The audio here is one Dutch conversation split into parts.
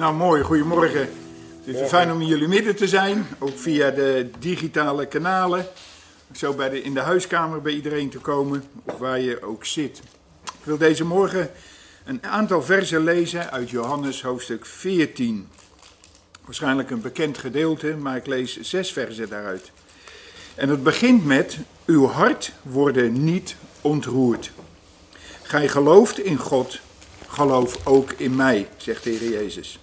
Nou, mooi. Goedemorgen. Het is fijn om in jullie midden te zijn, ook via de digitale kanalen. Zo bij de, in de huiskamer bij iedereen te komen, of waar je ook zit. Ik wil deze morgen een aantal versen lezen uit Johannes hoofdstuk 14. Waarschijnlijk een bekend gedeelte, maar ik lees zes versen daaruit. En het begint met: Uw hart worden niet ontroerd. Gij gelooft in God, geloof ook in mij, zegt de Heer Jezus.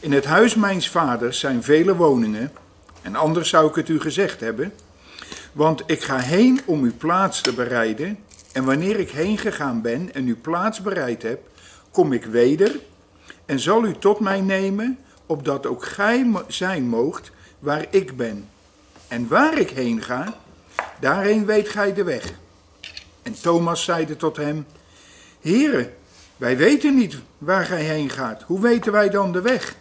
In het huis mijns vaders zijn vele woningen, en anders zou ik het u gezegd hebben. Want ik ga heen om uw plaats te bereiden, en wanneer ik heen gegaan ben en uw plaats bereid heb, kom ik weder en zal u tot mij nemen, opdat ook gij zijn moogt waar ik ben. En waar ik heen ga, daarheen weet gij de weg. En Thomas zeide tot hem, Heere, wij weten niet waar gij heen gaat. Hoe weten wij dan de weg?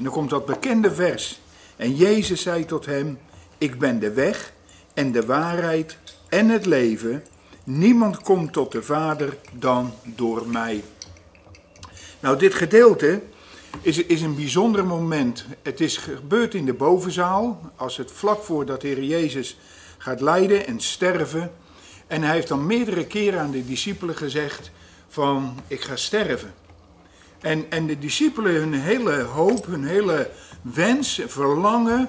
En dan komt dat bekende vers. En Jezus zei tot hem, ik ben de weg en de waarheid en het leven. Niemand komt tot de Vader dan door mij. Nou, dit gedeelte is, is een bijzonder moment. Het is gebeurd in de bovenzaal, als het vlak voordat de Heer Jezus gaat lijden en sterven. En hij heeft dan meerdere keren aan de discipelen gezegd van, ik ga sterven. En, en de discipelen, hun hele hoop, hun hele wens, verlangen,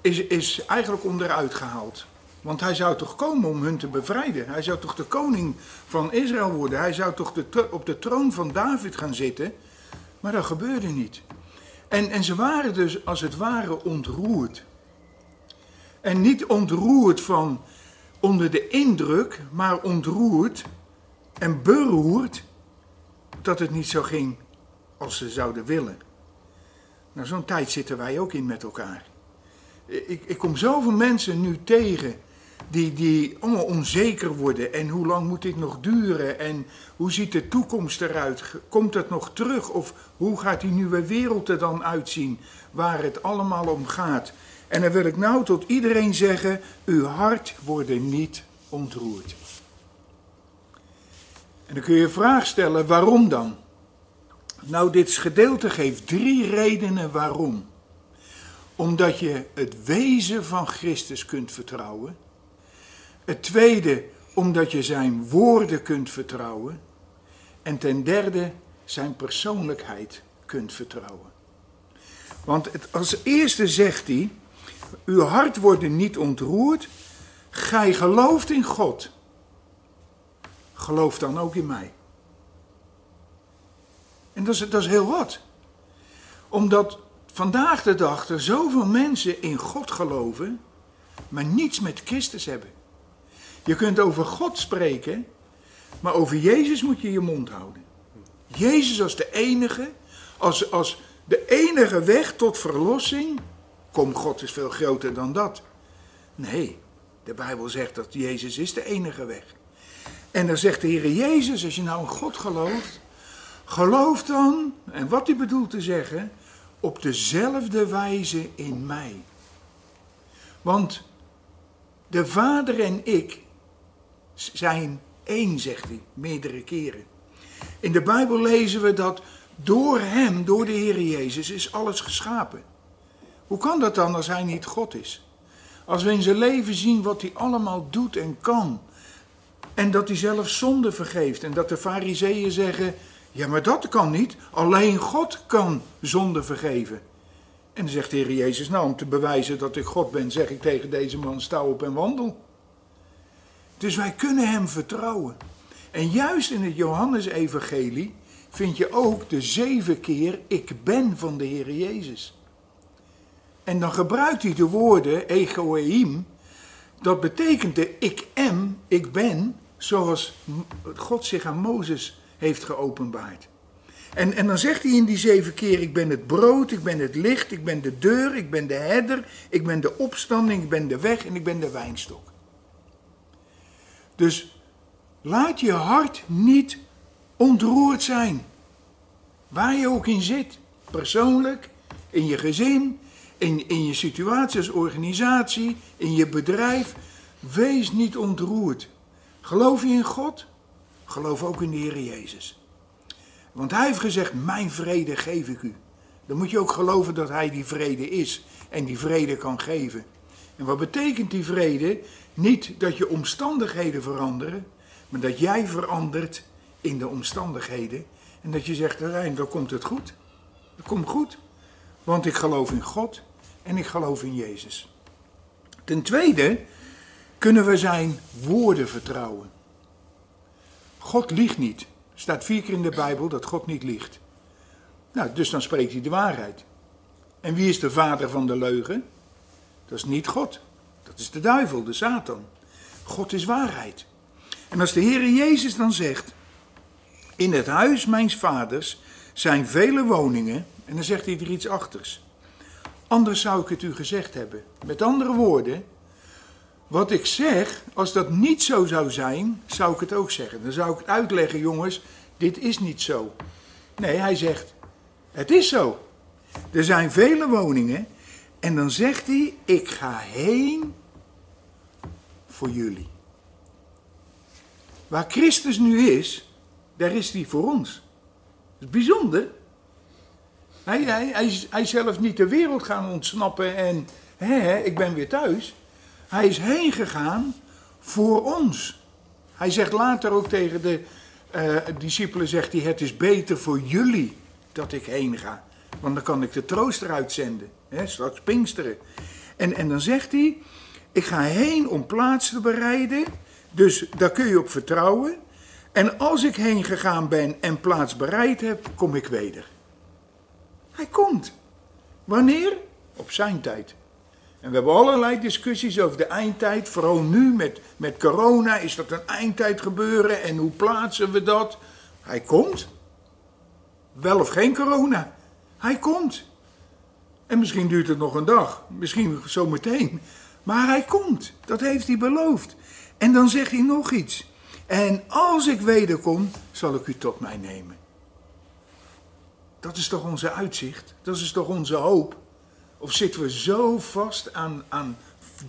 is, is eigenlijk onderuit gehaald. Want hij zou toch komen om hun te bevrijden. Hij zou toch de koning van Israël worden. Hij zou toch op de troon van David gaan zitten. Maar dat gebeurde niet. En, en ze waren dus als het ware ontroerd. En niet ontroerd van onder de indruk, maar ontroerd en beroerd dat het niet zo ging als ze zouden willen. Nou, zo'n tijd zitten wij ook in met elkaar. Ik, ik kom zoveel mensen nu tegen die, die allemaal onzeker worden. En hoe lang moet dit nog duren? En hoe ziet de toekomst eruit? Komt het nog terug? Of hoe gaat die nieuwe wereld er dan uitzien waar het allemaal om gaat? En dan wil ik nou tot iedereen zeggen, uw hart wordt niet ontroerd. En dan kun je een vraag stellen, waarom dan? Nou, dit gedeelte geeft drie redenen waarom. Omdat je het wezen van Christus kunt vertrouwen. Het tweede, omdat je zijn woorden kunt vertrouwen. En ten derde, zijn persoonlijkheid kunt vertrouwen. Want het, als eerste zegt hij, uw hart wordt niet ontroerd, gij gelooft in God. Geloof dan ook in mij. En dat is, dat is heel wat. Omdat vandaag de dag er zoveel mensen in God geloven, maar niets met Christus hebben. Je kunt over God spreken, maar over Jezus moet je je mond houden. Jezus als de enige, als, als de enige weg tot verlossing. Kom, God is veel groter dan dat. Nee, de Bijbel zegt dat Jezus is de enige weg. En dan zegt de Heer Jezus, als je nou in God gelooft, geloof dan, en wat hij bedoelt te zeggen, op dezelfde wijze in mij. Want de Vader en ik zijn één, zegt hij, meerdere keren. In de Bijbel lezen we dat door Hem, door de Heer Jezus, is alles geschapen. Hoe kan dat dan als Hij niet God is? Als we in zijn leven zien wat Hij allemaal doet en kan. En dat Hij zelf zonde vergeeft. En dat de fariseeën zeggen, ja maar dat kan niet. Alleen God kan zonde vergeven. En dan zegt de Heer Jezus, nou om te bewijzen dat ik God ben, zeg ik tegen deze man, sta op en wandel. Dus wij kunnen hem vertrouwen. En juist in het Johannesevangelie vind je ook de zeven keer ik ben van de Heer Jezus. En dan gebruikt hij de woorden egoeim. Dat betekent de ik am, ik ben, zoals God zich aan Mozes heeft geopenbaard. En, en dan zegt hij in die zeven keer, ik ben het brood, ik ben het licht, ik ben de deur, ik ben de herder, ik ben de opstanding, ik ben de weg en ik ben de wijnstok. Dus laat je hart niet ontroerd zijn. Waar je ook in zit. Persoonlijk, in je gezin, in, in je situatie als organisatie, in je bedrijf. Wees niet ontroerd. Geloof je in God? Geloof ook in de Heer Jezus. Want Hij heeft gezegd, mijn vrede geef ik u. dan moet je ook geloven dat hij die vrede is en die vrede kan geven. En wat betekent die vrede? Niet dat je omstandigheden veranderen, maar dat jij verandert in de omstandigheden. En dat je zegt, dan komt het goed. Dat komt goed. Want ik geloof in God en ik geloof in Jezus. Ten tweede kunnen we zijn woorden vertrouwen. God liegt niet. Er staat vier keer in de Bijbel dat God niet liegt. Nou, dus dan spreekt hij de waarheid. En wie is de vader van de leugen? Dat is niet God. Dat is de duivel, de Satan. God is waarheid. En als de Heer Jezus dan zegt, in het huis mijns vaders zijn vele woningen, en dan zegt hij er iets achters. Anders zou ik het u gezegd hebben. Met andere woorden, wat ik zeg, als dat niet zo zou zijn, zou ik het ook zeggen. Dan zou ik het uitleggen, jongens, dit is niet zo. Nee, hij zegt, het is zo. Er zijn vele woningen. En dan zegt hij, ik ga heen voor jullie. Waar Christus nu is, daar is hij voor ons. Dat is bijzonder. Hij, hij, hij, hij zelf niet de wereld gaan ontsnappen en hè, ik ben weer thuis. Hij is heen gegaan voor ons. Hij zegt later ook tegen de uh, discipelen, zegt hij, het is beter voor jullie dat ik heen ga. Want dan kan ik de troost eruit zenden. Hè, straks Pinksteren. En, en dan zegt hij, ik ga heen om plaats te bereiden. Dus daar kun je op vertrouwen. En als ik heen gegaan ben en plaats bereid heb, kom ik weder. Hij komt. Wanneer? Op zijn tijd. En we hebben allerlei discussies over de eindtijd. Vooral nu met, met corona. Is dat een eindtijd gebeuren? En hoe plaatsen we dat? Hij komt. Wel of geen corona. Hij komt. En misschien duurt het nog een dag. Misschien zometeen. Maar hij komt. Dat heeft hij beloofd. En dan zegt hij nog iets. En als ik wederkom, zal ik u tot mij nemen. Dat is toch onze uitzicht? Dat is toch onze hoop? Of zitten we zo vast aan, aan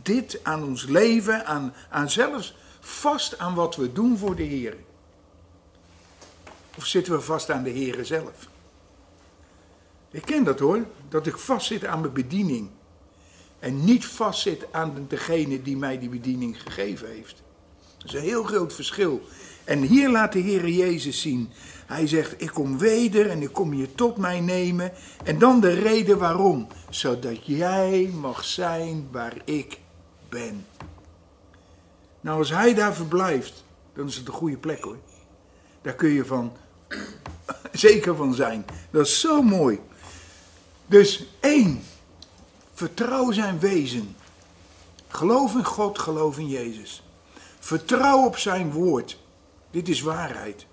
dit, aan ons leven, aan, aan zelfs vast aan wat we doen voor de Heer? Of zitten we vast aan de Heer zelf? Ik ken dat hoor, dat ik vastzit aan mijn bediening. En niet vastzit aan degene die mij die bediening gegeven heeft. Dat is een heel groot verschil. En hier laat de Heer Jezus zien. Hij zegt, ik kom weder en ik kom je tot mij nemen. En dan de reden waarom. Zodat jij mag zijn waar ik ben. Nou, als hij daar verblijft, dan is het een goede plek hoor. Daar kun je van, zeker van zijn. Dat is zo mooi. Dus één, vertrouw zijn wezen. Geloof in God, geloof in Jezus. Vertrouw op zijn woord. Dit is waarheid.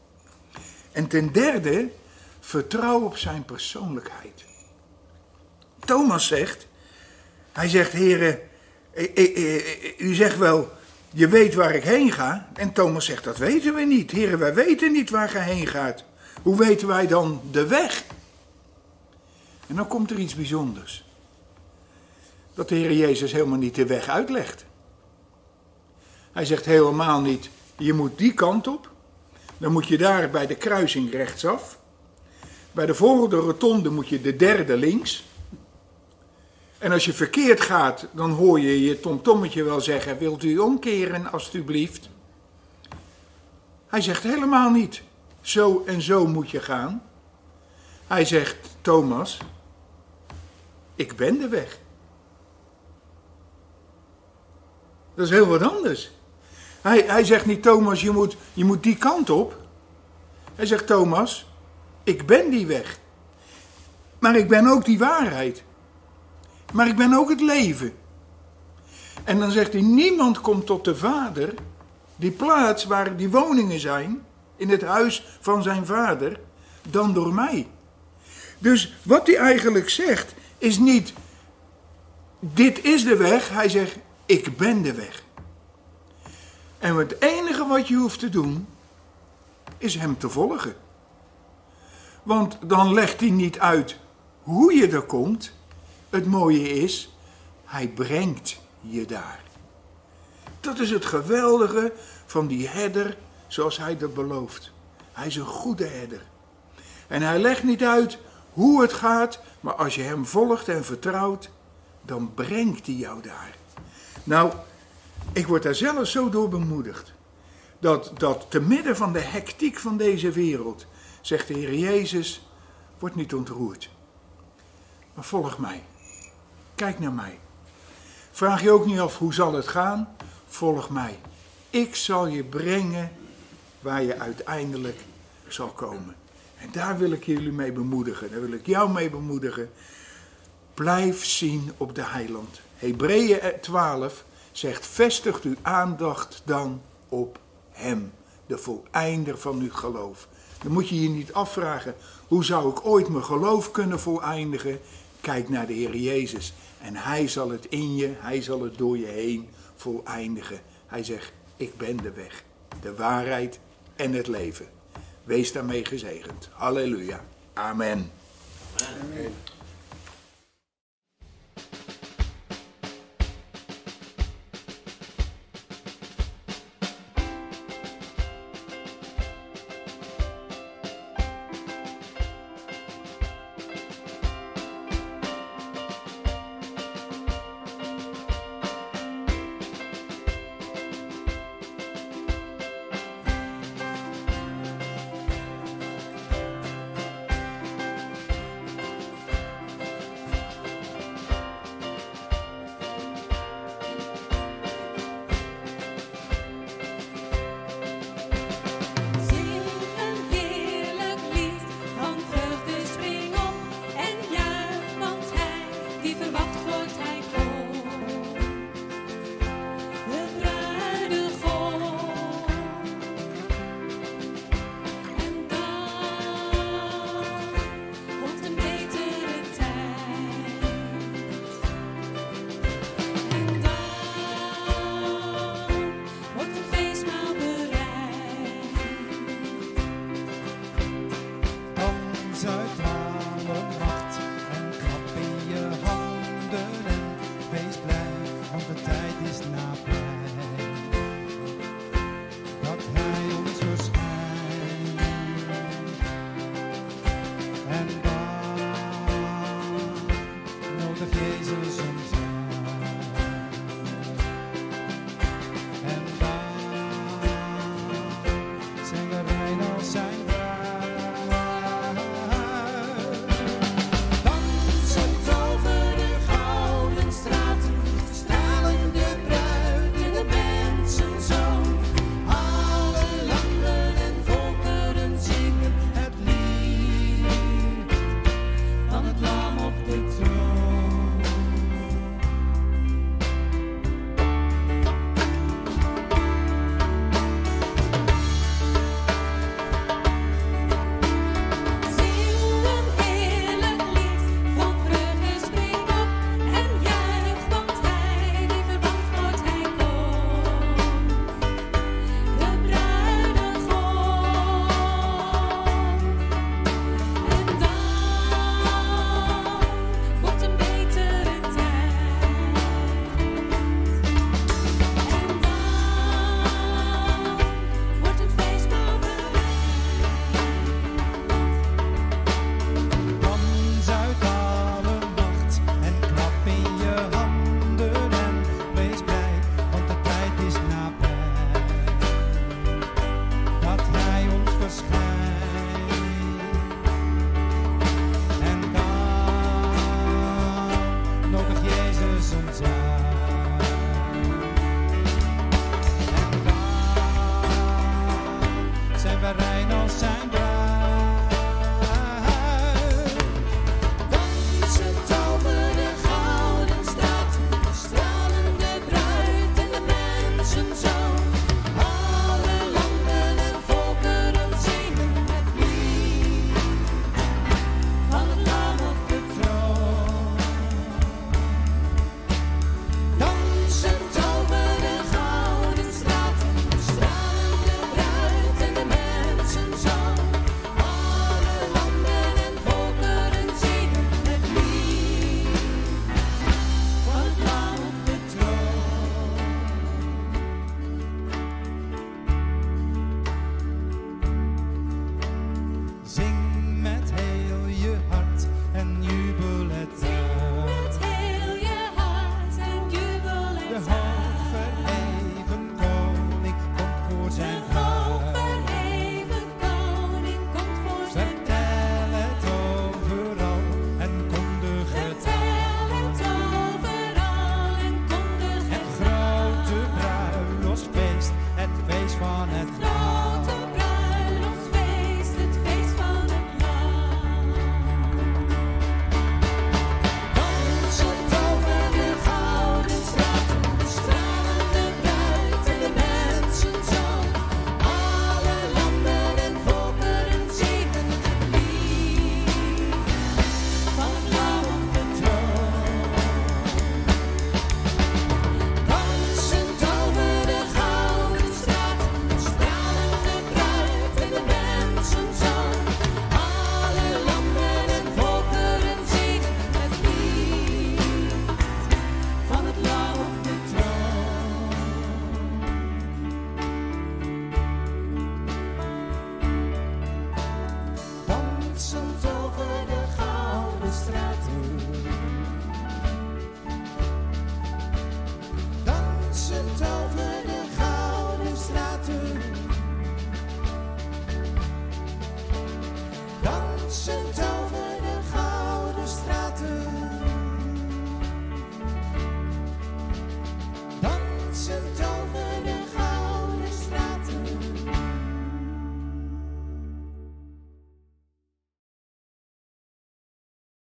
En ten derde, vertrouw op zijn persoonlijkheid. Thomas zegt, hij zegt, heren, u zegt wel, je weet waar ik heen ga. En Thomas zegt, dat weten we niet. Heren, wij weten niet waar je heen gaat. Hoe weten wij dan de weg? En dan komt er iets bijzonders. Dat de Heer Jezus helemaal niet de weg uitlegt. Hij zegt helemaal niet, je moet die kant op. Dan moet je daar bij de kruising rechtsaf. Bij de volgende rotonde moet je de derde links. En als je verkeerd gaat, dan hoor je je tomtommetje wel zeggen: Wilt u omkeren, alstublieft? Hij zegt helemaal niet: Zo en zo moet je gaan. Hij zegt: Thomas, ik ben de weg. Dat is heel wat anders. Hij, hij zegt niet, Thomas, je moet, je moet die kant op. Hij zegt, Thomas, ik ben die weg. Maar ik ben ook die waarheid. Maar ik ben ook het leven. En dan zegt hij, niemand komt tot de Vader, die plaats waar die woningen zijn, in het huis van zijn vader, dan door mij. Dus wat hij eigenlijk zegt, is niet, dit is de weg. Hij zegt, ik ben de weg. En het enige wat je hoeft te doen, is hem te volgen. Want dan legt hij niet uit hoe je er komt. Het mooie is, hij brengt je daar. Dat is het geweldige van die herder zoals hij dat belooft. Hij is een goede herder. En hij legt niet uit hoe het gaat, maar als je hem volgt en vertrouwt, dan brengt hij jou daar. Nou, ik word daar zelf zo door bemoedigd. Dat, dat te midden van de hectiek van deze wereld, zegt de Heer Jezus, word niet ontroerd. Maar volg mij. Kijk naar mij. Vraag je ook niet af hoe zal het gaan? Volg mij. Ik zal je brengen waar je uiteindelijk zal komen. En daar wil ik jullie mee bemoedigen. Daar wil ik jou mee bemoedigen. Blijf zien op de heiland. Hebreeën 12 zegt, vestigt uw aandacht dan op hem, de voleinder van uw geloof. Dan moet je je niet afvragen, hoe zou ik ooit mijn geloof kunnen voleindigen? Kijk naar de Heer Jezus. En Hij zal het in je, Hij zal het door je heen voleindigen. Hij zegt, ik ben de weg, de waarheid en het leven. Wees daarmee gezegend. Halleluja. Amen. Amen.